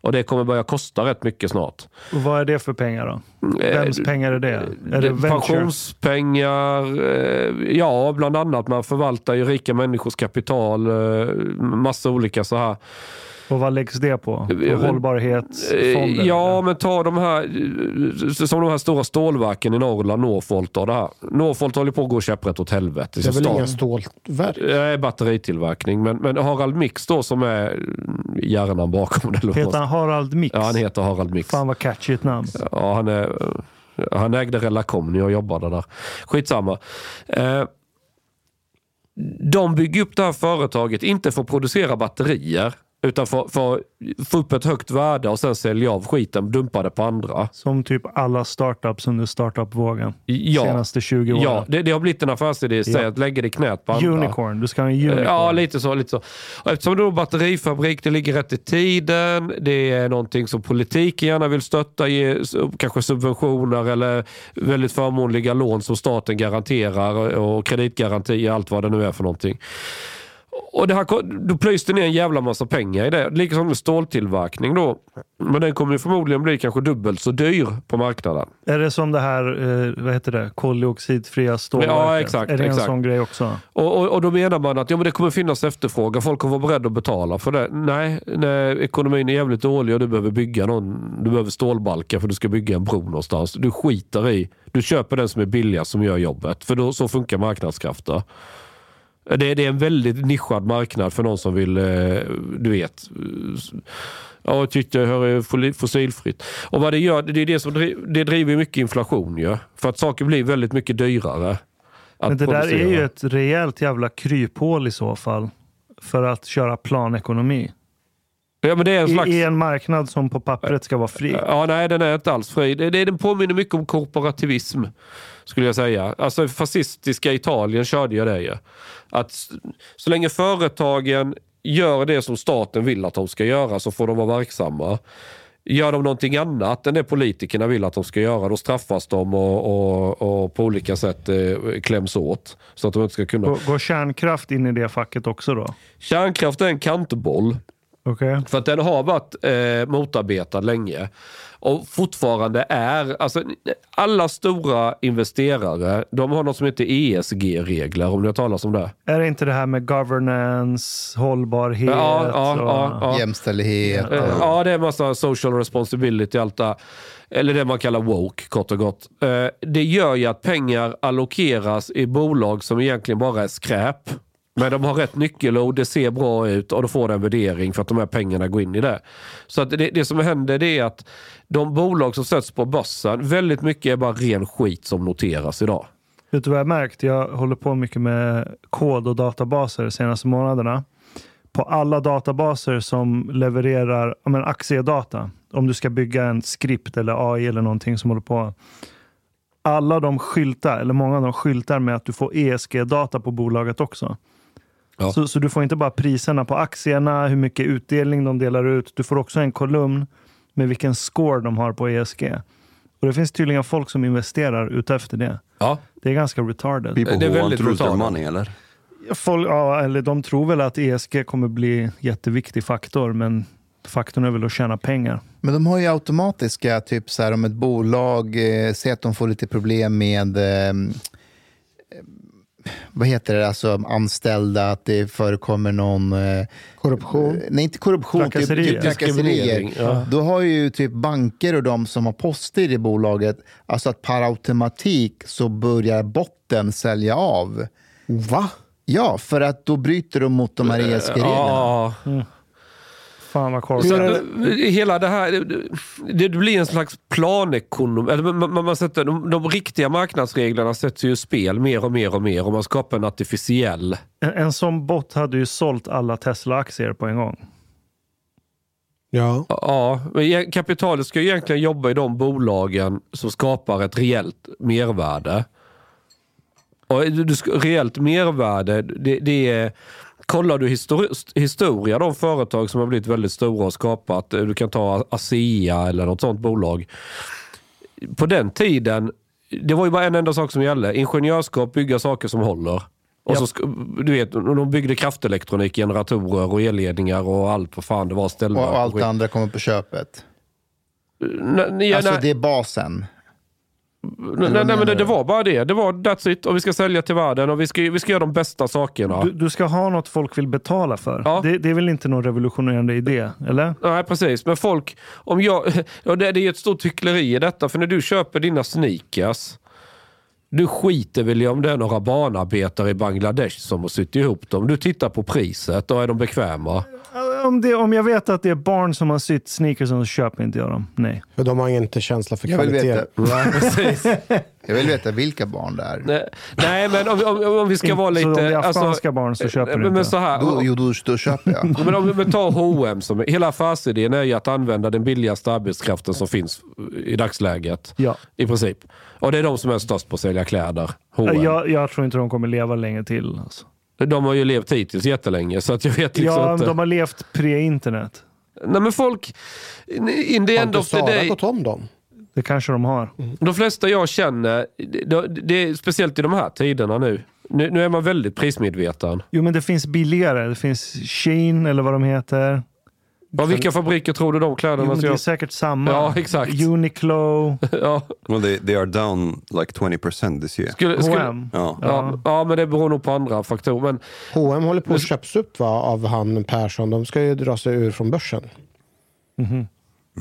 Och det kommer börja kosta rätt mycket snart. Och vad är det för pengar då? Eh, Vems pengar är det? Är det det- pensionspengar, eh, ja bland annat. Man förvaltar ju rika människors kapital, eh, massa olika så här. Och vad läggs det på? Vet- Hållbarhetsfonder? Eh, Ja, eller? men ta de här, eh, som de här stora stålverken i Norrland, Northvolt och det här. Northvolt håller på att gå käpprätt åt helvete. Det är väl inga stålverk? Eh, batteritillverkning. Men, men Harald Mix då som är hjärnan bakom det. Heter han Harald Mix? Ja, han heter Harald Mix. Fan vad catchy ett namn. Ja, han, är, han ägde Relacom när jag jobbade där. Skitsamma. Eh, de bygger upp det här företaget, inte för att producera batterier, utan för, för få upp ett högt värde och sen sälja av skiten, dumpa det på andra. Som typ alla startups under startup-vågen. Ja, Senaste 20 åren. ja det, det har blivit en affärsidé i sig Ja. att lägga det i knät på andra. Unicorn. Du ska ha en unicorn. Ja, lite så. Lite så. Och eftersom det är batterifabrik, det ligger rätt i tiden. Det är någonting som politiken gärna vill stötta, ge kanske subventioner eller väldigt förmånliga lån som staten garanterar och kreditgarantier, allt vad det nu är för någonting. Och det här, då plöjs det ner en jävla massa pengar i det. Likaså med ståltillverkning då. Men den kommer förmodligen bli kanske dubbelt så dyr på marknaden. Är det som det här, eh, vad heter det, koldioxidfria stålverket? Ja, exakt, Är det exakt. en sån grej också? Och, och, och då menar man att ja, men det kommer finnas efterfrågan, folk kommer vara beredda att betala för det. Nej, när ekonomin är jävligt dålig och du behöver bygga någon, du behöver stålbalkar för du ska bygga en bro någonstans. Du skiter i, du köper den som är billigast som gör jobbet. För då, så funkar marknadskrafter. Det, det är en väldigt nischad marknad för någon som vill, eh, du vet, ja, tyckte hör fo- fossilfritt. Och vad det gör, det är det som driver, det driver mycket inflation ju. För att saker blir väldigt mycket dyrare. Men det där är producera. ju ett rejält jävla kryphål i så fall. För att köra planekonomi. Ja, men det är en slags... I en marknad som på pappret ska vara fri. Ja, nej, den är inte alls fri. Det, det, den påminner mycket om korporativism, skulle jag säga. Alltså fascistiska Italien körde ju det ju. Att så länge företagen gör det som staten vill att de ska göra så får de vara verksamma. Gör de någonting annat än det politikerna vill att de ska göra, då straffas de och, och, och på olika sätt eh, kläms åt. Så att de inte ska kunna... Går, går kärnkraft in i det facket också då? Kärnkraft är en kantboll. Okej. För att den har varit eh, motarbetad länge. Och fortfarande är, alltså alla stora investerare, de har något som heter ESG-regler, om ni har talat om det. Är det inte det här med governance, hållbarhet? Ja, ja, och- ja, ja. Jämställdhet. Eh, och- Ja, det är en massa social responsibility allt det. Eller det man kallar woke, kort och gott. Eh, Det gör ju att pengar allokeras i bolag som egentligen bara är skräp. Men de har rätt nyckelord, det ser bra ut och då får den en värdering för att de här pengarna går in i det. Så att det, det som händer det är att de bolag som sätts på börsen, väldigt mycket är bara ren skit som noteras idag. Vet du vad jag har märkt? Jag håller på mycket med kod och databaser de senaste månaderna. På alla databaser som levererar men aktiedata, om du ska bygga en skript eller AI eller någonting som håller på. Alla de skyltar, eller många av dem skyltar med att du får ESG-data på bolaget också. Ja. Så, så du får inte bara priserna på aktierna, hur mycket utdelning de delar ut. Du får också en kolumn med vilken score de har på ESG. Och Det finns tydligen folk som investerar utefter det. Ja, Det är ganska retarded. People Det är who want väldigt to lose their brutalt. money, eller? Folk, ja, eller de tror väl att ESG kommer bli jätteviktig faktor, men faktorn är väl att tjäna pengar. Men de har ju automatiska, typ så här om ett bolag eh, säger att de får lite problem med eh, vad heter det, alltså anställda, att det förekommer någon... Eh, Korruption. nej, inte korruption, typ, Trakasserier. typ trakasserier. Diskriminering, ja. Då har ju typ banker och de som har poster i bolaget, alltså att per automatik så börjar botten sälja av. Va? Ja, för att då bryter de mot de här ESG-reglerna. ja. Fan vad korkat. hela det här, det, det blir en slags planekonomi. Eller man, man, man sätter, de, de riktiga marknadsreglerna sätts ju i spel mer och mer och mer och man skapar en artificiell. En, en sån bot hade ju sålt alla Tesla-aktier på en gång. Ja. Ja, men e- kapitalet ska ju egentligen jobba i de bolagen som skapar ett reellt mervärde. Och reellt mervärde, det, det är... Kollar du histori historia, de företag som har blivit väldigt stora och skapat, eh, du kan ta ASEA eller något sånt bolag. På den tiden, det var ju bara en enda sak som gällde. Ingenjörskap, bygga saker som håller. Och så, sk- du vet, de byggde kraftelektronik, generatorer och elledningar och allt vad fan det var. Och Ställverk allt skit. andra kommer på köpet. Nej, nej, Alltså det är basen. Nej, nej, men det, det var bara det. Det var that's it. Och vi ska sälja till världen och vi ska, vi ska göra de bästa sakerna. Du, du ska ha något folk vill betala för. Ja. Det, det är väl inte någon revolutionerande idé? Eller? Nej, precis. Men folk, om jag... Ja, det, det är ett stort hyckleri i detta. För när du köper dina sneakers, du skiter väl i om det är några barnarbetare i Bangladesh som har sytt ihop dem. Du tittar på priset och är de bekväma. Om, det, om jag vet att det är barn som har sytt sneakers så köper inte jag dem. Nej. För de har inte känsla för Jag vill kvalitet. veta, Ja, precis. jag vill veta vilka barn det är. Nej, nej, men om, om, om vi ska vara lite... Så om det är alltså, afghanska barn så köper du men, men inte. så här, Då, jo, då, då köper jag. Men om vi tar H&M som hela affärsidén är ju att använda den billigaste arbetskraften som finns i dagsläget. Ja. I princip. Och det är de som är störst på att sälja kläder. H&M. Jag, jag tror inte de kommer leva länge till. Alltså. De har ju levt hittills jättelänge så att jag vet liksom Ja, inte. de har levt pre-internet. Nej men folk, in the Har end inte of the day. gått om dem? Det kanske de har. De flesta jag känner, det, det är speciellt i de här tiderna nu. Nu, nu är man väldigt prismedveten. Jo, men det finns billigare. Det finns Shein eller vad de heter. Ja, vilka fabriker tror du de Jo, kläderna ska det är säkert samma. Ja, exakt. Uniqlo, Ja, Well, they, they are down like 20% this year. skulle, skulle, H&M. Ja. ja, ja, men det beror nog på andra faktorer. Men H&M håller på att köps upp va, av han Persson. De ska ju dra sig ur från börsen.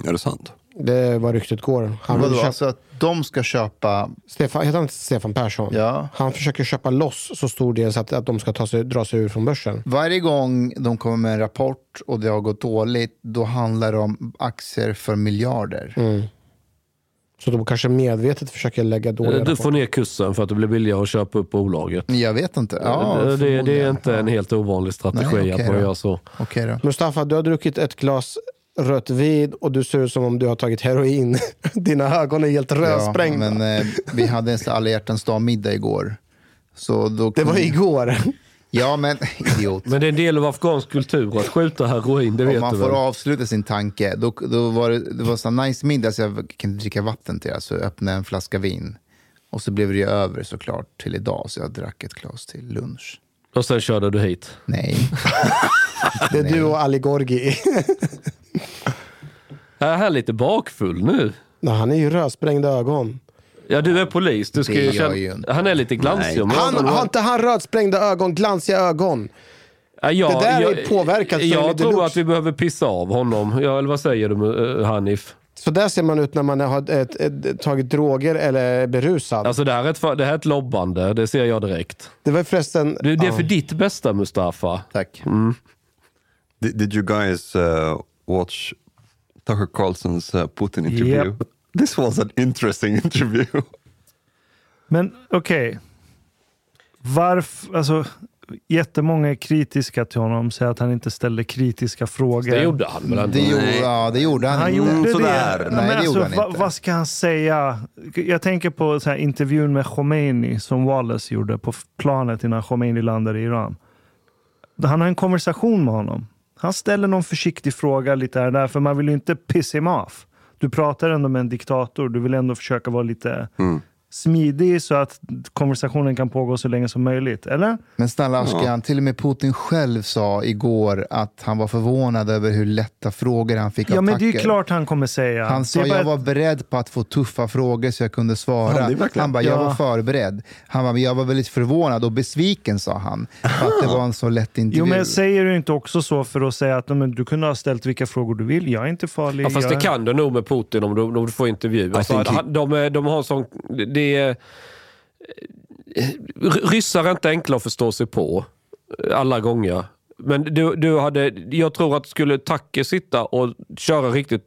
Är det sant? Det var ryktet går. Han vill Vadå, köpa, alltså att de ska köpa... Stefan, heter han Stefan Persson? Ja. Han försöker köpa loss så stor del så att, att de ska ta sig, dra sig ur från börsen. Varje gång de kommer med en rapport och det har gått dåligt, då handlar det om aktier för miljarder. Mm. Så de kanske medvetet försöker lägga dåliga du får ner kursen för att det blir billigare att köpa upp bolaget. Jag vet inte. Ja, det, det, det är inte en helt ovanlig strategi Nej, okej att man då. gör så. Okej då. Mustafa, du har druckit ett glas rött vin och du ser ut som om du har tagit heroin. Dina ögon är helt Ja, rödsprängda. men eh, vi hade en alla hjärtans dag-middag igår. Så då Det var igår. Ja, men idiot. Men det är en del av afghansk kultur att skjuta heroin, det Om vet man du får väl? avsluta sin tanke. Då, då var det, det var så nice middag så jag inte dricka vatten till det. Så jag öppnade en flaska vin. Och så blev det ju över såklart till idag. Så jag drack ett glas till lunch. Och sen körde du hit. Nej. Det är du och Ali Gorgi. Är här lite bakfull nu. Nej, han är ju rödsprängda ögon. Ja, du är polis. Du ska Det ju känna... ju inte. Han är lite glansig om Han, ögonen. har inte han rödsprängda ögon, glansiga ögon? Ja, jag, det där är jag, påverkat för Jag tror deluxe. att vi behöver pissa av honom. Ja, eller vad säger du eh, Hanif? Så där ser man ut när man har ett, ett, tagit droger eller är berusad. Alltså det här, är ett, fa- det här är ett lobbande, det ser jag direkt. det var förresten... Du, det är ja. för ditt bästa Mustafa. Tack. Did, did you guys uh, watch Tucker Carlson's uh, Putin interview? Yep. This was an interesting interview. Men okej. Varför, alltså jättemånga är kritiska till honom, säger att han inte ställde kritiska frågor. Det gjorde han väl? Det gjorde, ja, det gjorde han, Han inte. gjorde sådär. det. Nej, Men det alltså, gjorde han va, inte. vad ska han säga? Jag tänker på så här intervjun med Khomeini som Wallace gjorde på planet innan Khomeini landade i Iran. Han har en konversation med honom. Han ställer någon försiktig fråga lite här och där, för man vill ju inte piss him off. Du pratar ändå med en diktator, du vill ändå försöka vara lite mm smidig så att konversationen kan pågå så länge som möjligt. Eller? Men snälla Ashkan, till och med Putin själv sa igår att han var förvånad över hur lätta frågor han fick Ja, av men det är klart han kommer säga. Han sa jag ett- var beredd på att få tuffa frågor så jag kunde svara. Ja, han bara, jag Ja. var förberedd. Han bara, jag var väldigt förvånad och besviken sa han. För att det var en så lätt intervju. Jo, men säger du inte också så för att säga att men, du kunde ha ställt vilka frågor du vill? Jag är inte farlig. Ja, fast jag... det kan du nog med Putin om du, om du får intervju. Alltså, han, de, är- de har sån... Det är, ryssar är inte enkla att förstå sig på eh, alla gånger. Men du, du hade, jag tror att skulle Tacke sitta och köra riktigt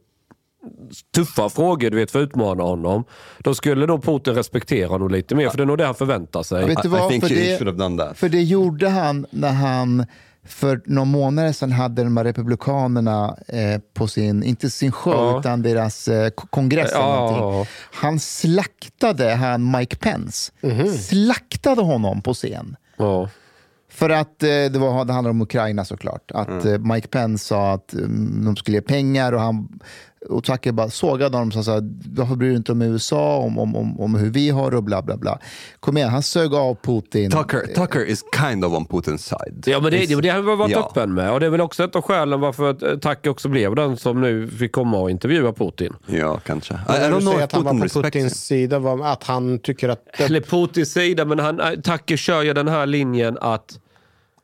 tuffa frågor du vet, för att utmana honom, då skulle då Putin respektera honom lite mer. För det är nog det han förväntar sig. Vet du vad? För det-. För det gjorde han när han för några månader sedan hade de här republikanerna eh, på sin, inte sin show, Ja. utan deras eh, kongress. eller Ja. Han slaktade han Mike Pence. Slaktade honom på scen. Ja. För att eh, det, var, det handlar om Ukraina såklart. Att eh, Mike Pence sa att mm, de skulle ge pengar och han och Tucker bara sågade honom och sa varför bryr du dig inte om USA, om, om, om, om hur vi har det och bla bla bla. Kom igen, han sög av Putin. Tucker, Tucker is kind of on Putin's side. Ja, men det, det, det har vi varit Ja. öppen med. Och det är väl också ett av skälen varför att, eh, Tacke också blev den som nu fick komma och intervjua Putin. Ja, kanske. I, I Jag don't know att han var på. Putins sida, var att han tycker att... Eller Putins sida, men han, eh, Tacke kör ju den här linjen att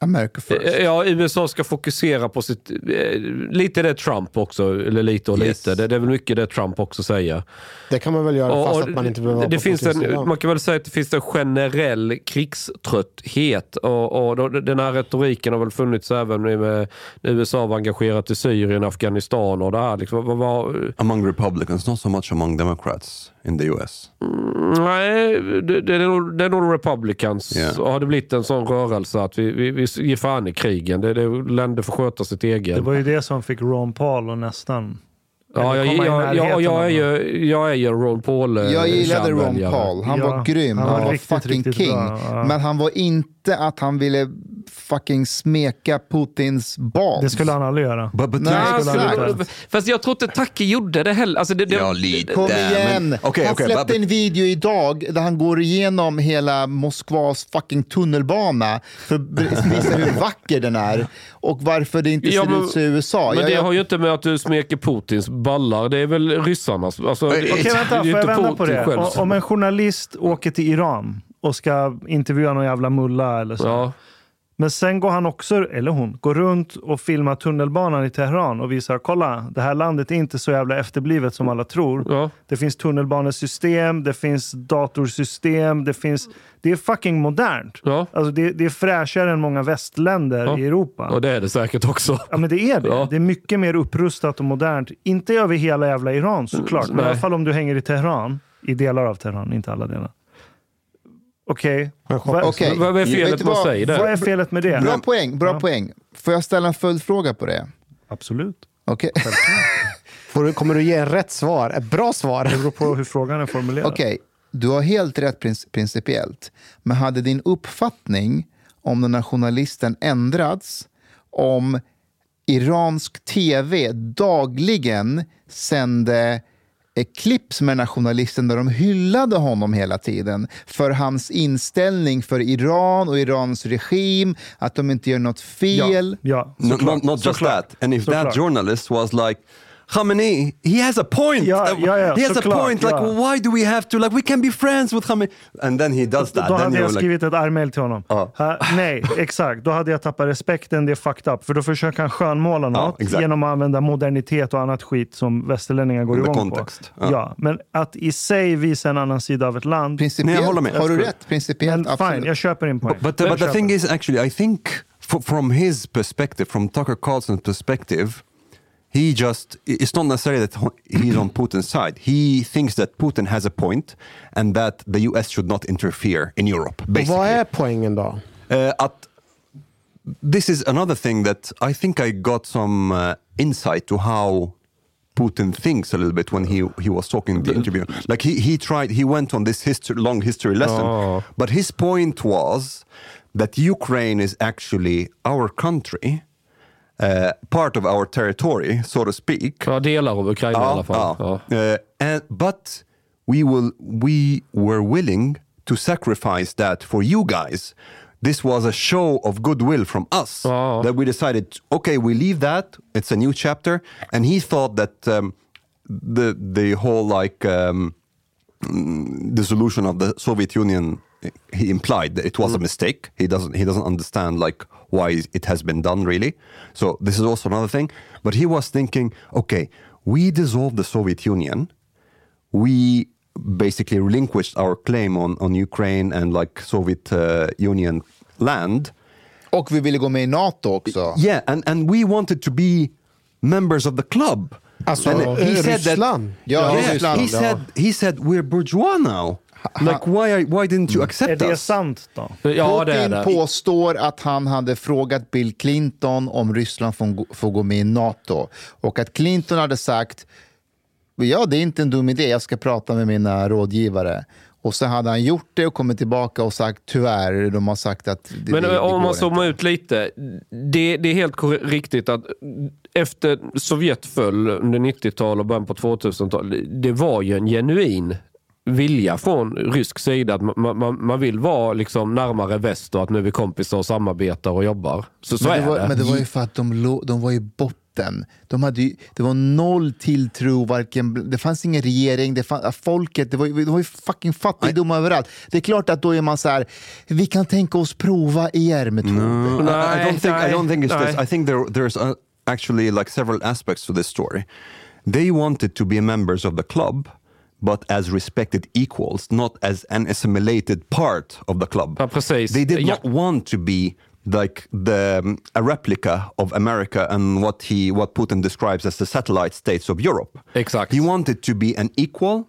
America first. Eh, Ja, USA ska fokusera på sitt... eh, Lite det Trump också, eller lite och Yes. lite. Det, det är väl mycket det Trump också säger. Det kan man väl göra Och- fast och att man inte behöver vara det på finns en. Man kan väl säga att det finns en generell krigströtthet. Och, och då, den här retoriken har väl funnits även med, USA var engagerat i Syrien, Afghanistan och det här. Liksom, vad, vad, Among Republicans, not so much among Democrats in the US. nej, det, det, är nog, det är nog Republicans. Och har det blivit en sån rörelse att vi, vi, vi Ge fan i krigen. Det, det, länder får sköta sitt eget. Det var ju det som fick Ron Paul och nästan... Ja, jag, jag, jag, jag, är ju, jag är ju Ron Paul eh, Jag gillade Ron. Paul. Han Ja, var grym. han Han var fucking riktigt king. bra, ja. Men han var inte att han ville fucking smeka Putins bas. Det skulle han aldrig göra. But, but Nej. Fast jag tror inte Tacke gjorde det heller. Alltså det, det, Ja, lite. Kom igen! Han släppte but- en video idag där han går igenom hela Moskvas fucking tunnelbana för att visa hur vacker den är och varför det inte Ja, ser men- ut så i USA. Men Jag- det jag- har ju inte med att du smeker Putins ballar. Det är väl ryssarnas. Alltså, Okej, vänta. Får jag vända på det? själv Om en journalist åker till Iran och ska intervjua någon jävla mulla eller så. Ja. Men sen går han också, eller hon, går runt och filmar tunnelbanan i Teheran och visar kolla, det här landet är inte så jävla efterblivet som alla tror. Ja. Det finns tunnelbanesystem, det finns datorsystem, det finns... Det är fucking modernt. Ja. Alltså det, det är fräschare än många västländer Ja. i Europa. Och det är det säkert också. Ja men det är det. Ja. Det är mycket mer upprustat och modernt. Inte över hela jävla Iran såklart, men i Nej. alla fall om du hänger i Teheran. I delar av Teheran, inte alla delar. Okej, vad, Okej. Vad är Vet felet med att vad? vad är felet med det? Bra poäng, bra Ja. poäng. Får jag ställa en följdfråga på det? Absolut. Okej. Får du, kommer du ge en rätt svar? Ett bra svar? Det beror på hur frågan är formulerad. Okej, du har helt rätt princi- principiellt. Men hade din uppfattning om den här journalisten ändrats om iransk tv dagligen sände clips med den här journalisten där de hyllade honom hela tiden för hans inställning för Iran och Irans regim, att de inte gör något fel. Ja, No, såklart. not, not just Såklart. that. And if Såklart. that journalist was like, Khamenei, he has a point. Ja, Uh, ja, ja, he has a såklart, point. Like, ja. why do we have to? Like, we can be friends with Khamenei. And then he does that. Då then hade jag like, skrivit ett armmail till honom. Ja. Ha, nej, exakt. Då hade jag tappat respekten. Det är fucked up. För då försöker han skönmåla något exakt. genom att använda modernitet och annat skit som västerlänningar går igång kontext. på. Ja. Ja. men att i sig visa en annan sida av ett land. Nej, jag håller med. har du rätt. Principiellt, absolut. fine, jag köper din poäng. But, Den but the thing is, actually, I think f- from his perspective, from Tucker Carlson's perspective, he just, it's not necessarily that he's on Putin's side. He thinks that Putin has a point and that the US should not interfere in Europe, Och basically. vad är poängen då? Uh, at, this is another thing that I think I got some uh, insight to how Putin thinks a little bit when he he was talking in the interview. Like he he tried he went on this history, long history lesson, Oh. but his point was that Ukraine is actually our country, uh, part of our territory, so to speak. Ja, delar av Ukraina i alla fall. Ja. Uh, and, but we will we were willing to sacrifice that for you guys. This was a show of goodwill from us Oh. that we decided. Okay, we leave that. It's a new chapter, and he thought that um, the the whole like um, mm, dissolution of the Soviet Union. He implied that it was a mistake. He doesn't. He doesn't understand like why it has been done really. So this is also another thing. But he was thinking, okay, we dissolved the Soviet Union. We basically relinquished our claim on on Ukraine and like Soviet uh, Union land. Och vi ville gå med i NATO också. Yeah, and and we wanted to be members of the club. Alltså, And eh, Ryssland? Ja, Yeah, Ryssland. he said he said we're bourgeois now. Like why are, why didn't you Är accept det us? sant då? Ja, det är Putin det. påstår att han hade frågat Bill Clinton om Ryssland får, gå- får gå med i NATO. Och att Clinton hade sagt ja, det är inte en dum idé, jag ska prata med mina rådgivare. Och så hade han gjort det och kommit tillbaka och sagt tyvärr, de har sagt att det, Men det, det om går man zoomar ut lite. Det, det är helt riktigt att efter Sovjet föll under 90-tal och början på 2000-tal. Det var ju en genuin vilja från rysk sida att man, man, man vill vara liksom närmare väst och att nu är vi kompisar och samarbetar och jobbar. Så, så men, är det var, det. men det var ju för att de, lå- de var i botten. De hade ju, det var noll tilltro, varken, det fanns ingen regering, det fann, folket, det var, ju- det var ju fucking fattigdom överallt. Det är klart att då är man så här, vi kan tänka oss prova er metod. I, I don't think I Nej, don't think it's this. nej. I think there there's actually like several aspects to this story. They wanted to be members of the club, but as respected equals, not as an assimilated part of the club. Ja, precis. They did Ja. not want to be like the um, a replica of America and what he what Putin describes as the satellite states of Europe. Exakt. He wanted to be an equal,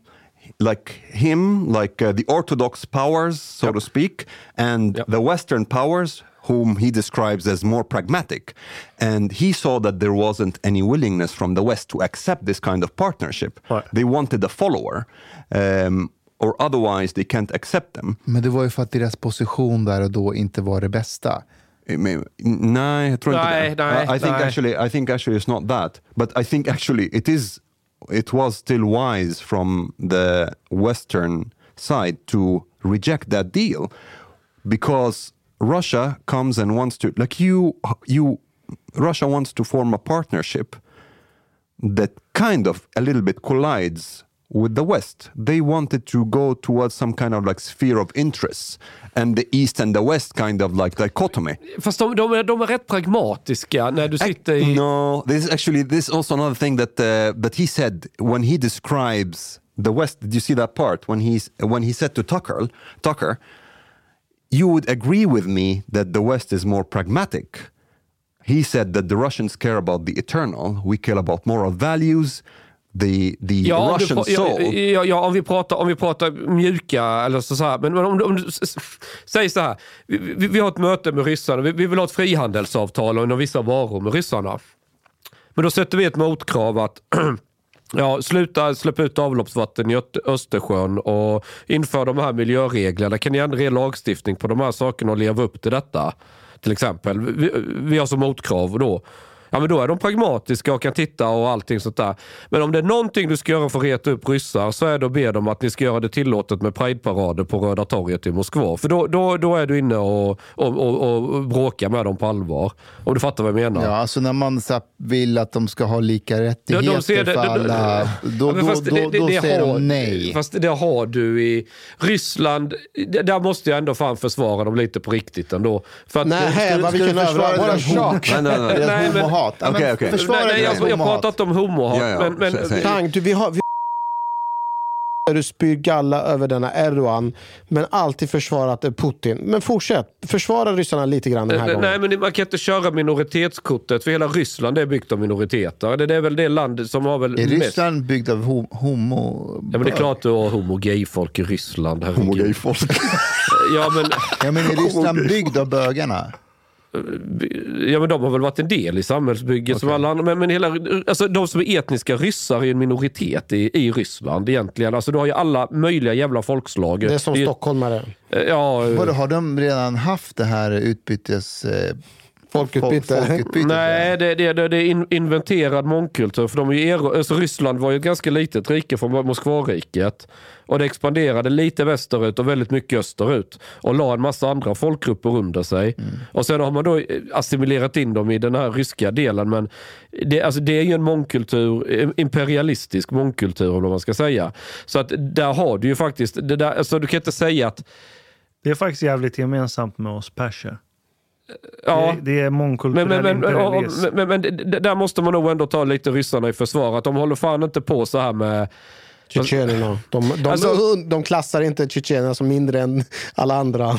like him, like uh, the orthodox powers, so to speak, and Yep. the Western powers, whom he describes as more pragmatic. And he saw that there wasn't any willingness from the West to accept this kind of partnership. Right. They wanted a follower, um, or otherwise they can't accept them. Men det var ju för att deras position där och då inte var det bästa. I mean, Nej, jag tror inte Nej, det. nej, I, I think nej. actually, I think actually it's not that. But I think actually it is. It was still wise from the Western side to reject that deal, because Russia comes and wants to like you. You Russia wants to form a partnership that kind of a little bit collides with the West. They wanted to go towards some kind of like sphere of interests, and the East and the West kind of like dichotomy. Fast de, de, de är rätt pragmatiska när du sitter i... No, this is actually this is also another thing that uh, that he said when he describes the West. Did you see that part when he's when he said to Tucker, Tucker, you would agree with me that the West is more pragmatic. He said that the Russians care about the eternal. We care about moral values. The the Ja, du, Russian pra- soul. ja, ja, ja, om, vi pratar, om vi pratar mjuka, eller så, så här, men, men om, du- om du säger så här, vi, vi, vi har ett möte med ryssarna, vi, vi vill ha ett frihandelsavtal om vissa varor med ryssarna. Men då sätter vi ett motkrav att Ja, sluta släppa ut avloppsvatten i Östersjön och inför de här miljöreglerna. Kan ni ändra er lagstiftning på de här sakerna och leva upp till detta? Till exempel. Vi, vi har som motkrav då. Ja men då är de pragmatiska och kan titta och allting sånt där. Men om det är någonting du ska göra för att reta upp ryssar så är det att be dem att ni ska göra det tillåtet med prideparader på Röda torget i Moskva. För då, då, då är du inne och, och, och, och bråkar med dem på allvar. Om du fattar vad jag menar. Ja, alltså när man så här, vill att de ska ha lika rättigheter Ja, ser det- för alla, då, då, då, det- det- då det säger har- de nej. Fast det har du i Ryssland. Där måste jag ändå fan försvara dem lite på riktigt ändå. För att, Nej, Ska vad du vilken försvara homo- tjock. Nej, nej, nej. Nej, homohat. Ja, Okej, okej. Försvara nej, nej, jag, jag homohat. pratar inte om homohat. Ja, ja, men, men. Tank, du, vi har, vi du spyr galla över denna Erdogan, men alltid försvarat eh, Putin. Men fortsätt, försvara ryssarna lite grann den här gången. Nej, men man kan inte köra minoritetskortet för hela Ryssland är byggt av minoriteter. Det är väl det landet som har väl Är mest... Ryssland byggd av ho- homo... Ja, men det är klart du har homo-gay-folk i Ryssland. Homogay-folk. Ja, men, Ja, men är Ryssland byggd av bögarna? Ja, men de har väl varit en del i samhällsbygget som alla andra. Men, men hela, alltså, de som är etniska ryssar är en minoritet i, i Ryssland egentligen. Alltså, du har ju alla möjliga jävla folkslag. Det är som ju- stockholmare. Ja, Vadå, har de redan haft det här utbytes... Eh, Folkutbyte. fol- folkutbytet? Nej, det, det, det, det är in, inventerad mångkultur. För de är alltså Ryssland var ju ett ganska litet rike från Moskvariket. Och det expanderade lite västerut och väldigt mycket österut. Och la en massa andra folkgrupper under sig. Och sen har man då eh, assimilerat in dem i den här ryska delen. Men det, alltså det är ju en mångkultur, eh, imperialistisk mångkultur om man ska säga. Så att där har du ju faktiskt, det där, alltså du kan inte säga att Det är faktiskt jävligt gemensamt med oss perser. Ja, Det, det är Men, mångkulturell men, men, men, men, men det- det- där måste man nog ändå ta lite ryssarna i försvar. Att de håller fan inte på så här med... Tjetjenerna. De, de, Alltså- de, de klassar inte tjetjenerna som mindre än alla andra.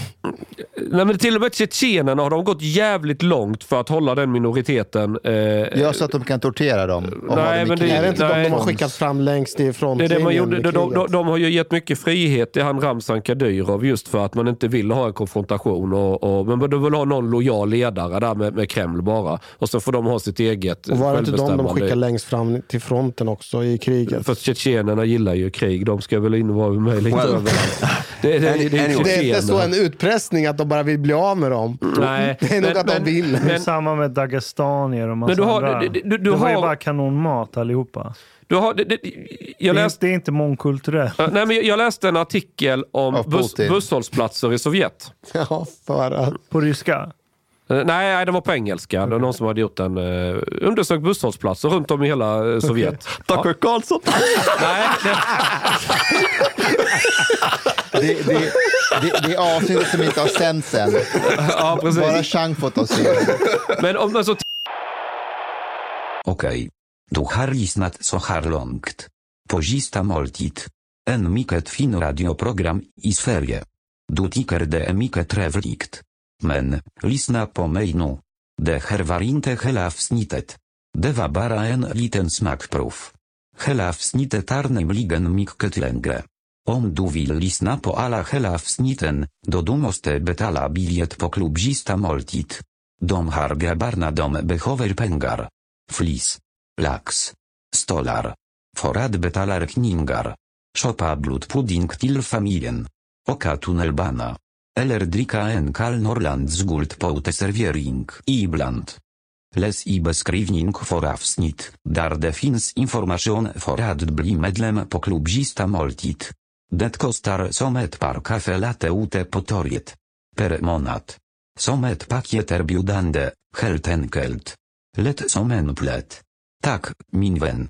Nej, men till och med tjetjenerna har de gått jävligt långt för att hålla den minoriteten. Eh, Ja, så att de kan tortera dem. och ha Nej, men det-. Är det inte de Nej. de har skickat fram längst i det det man gjorde. De, de, de har ju gett mycket frihet till han Ramzan Kadyrov just för att man inte vill ha en konfrontation. Och, och, men de vill ha någon lojal ledare där med, med Kreml bara. Och så får de ha sitt eget Och var det inte de de skickade längst fram till fronten också i kriget? För tjetjenerna gillar ju krig. De ska väl in vara med lite Well. överallt. Det, det, det, det, är Anyway. Det är inte så en utpressning att de bara vill bli av med dem. Nej, Det är nog att de men- vill. Det är Men, samma med dagestanier och massa Men du har- andra. du- du- du de har ju bara kanonmat allihopa. du har, det, det, jag, är, läste, det är inte mångkulturellt. Nej, men jag- läste en artikel om Putin. busshållplatser i Sovjet. Ja, för att... På ryska? Eh, Nej, nej, det var på engelska. Det var någon som hade gjort en uh, undersökt busshållplatser runt om i hela eh, Sovjet. Tucker Carlson. Nej, det, Det, det, det, det är avsnittet som inte har sänts än. ja, Bara precis. Chang fått oss se. Men om man så Okej. Du har lyssnat så här långt. På sista måltid. En mycket fin radioprogram i Sverige. Du tycker det är mycket trevligt. Men, lyssna på mig nu. Det här var inte hela avsnittet. Det var bara en liten smakprov. Hela avsnittet är nämligen mycket längre. Om du vill lyssna på alla hela avsnitten, då du måste betala bilet på klubb sista måltid. De har grabbarna de behöver pengar. Flis. Lax. Stolar. För att betala räkningar. Shoppa blodpudding till familjen. Oka tunnelbana. Eller dricka en kall på guldpåteservering ibland. Läs i beskrivning för avsnitt, där det finns information för att bli medlem på klubb Sista måltid. Det kostar som ett par kaffe latte ute på torget. Per månad. Som ett paket erbjudande, helt enkelt. Lätt som en plätt. Tack, min vän.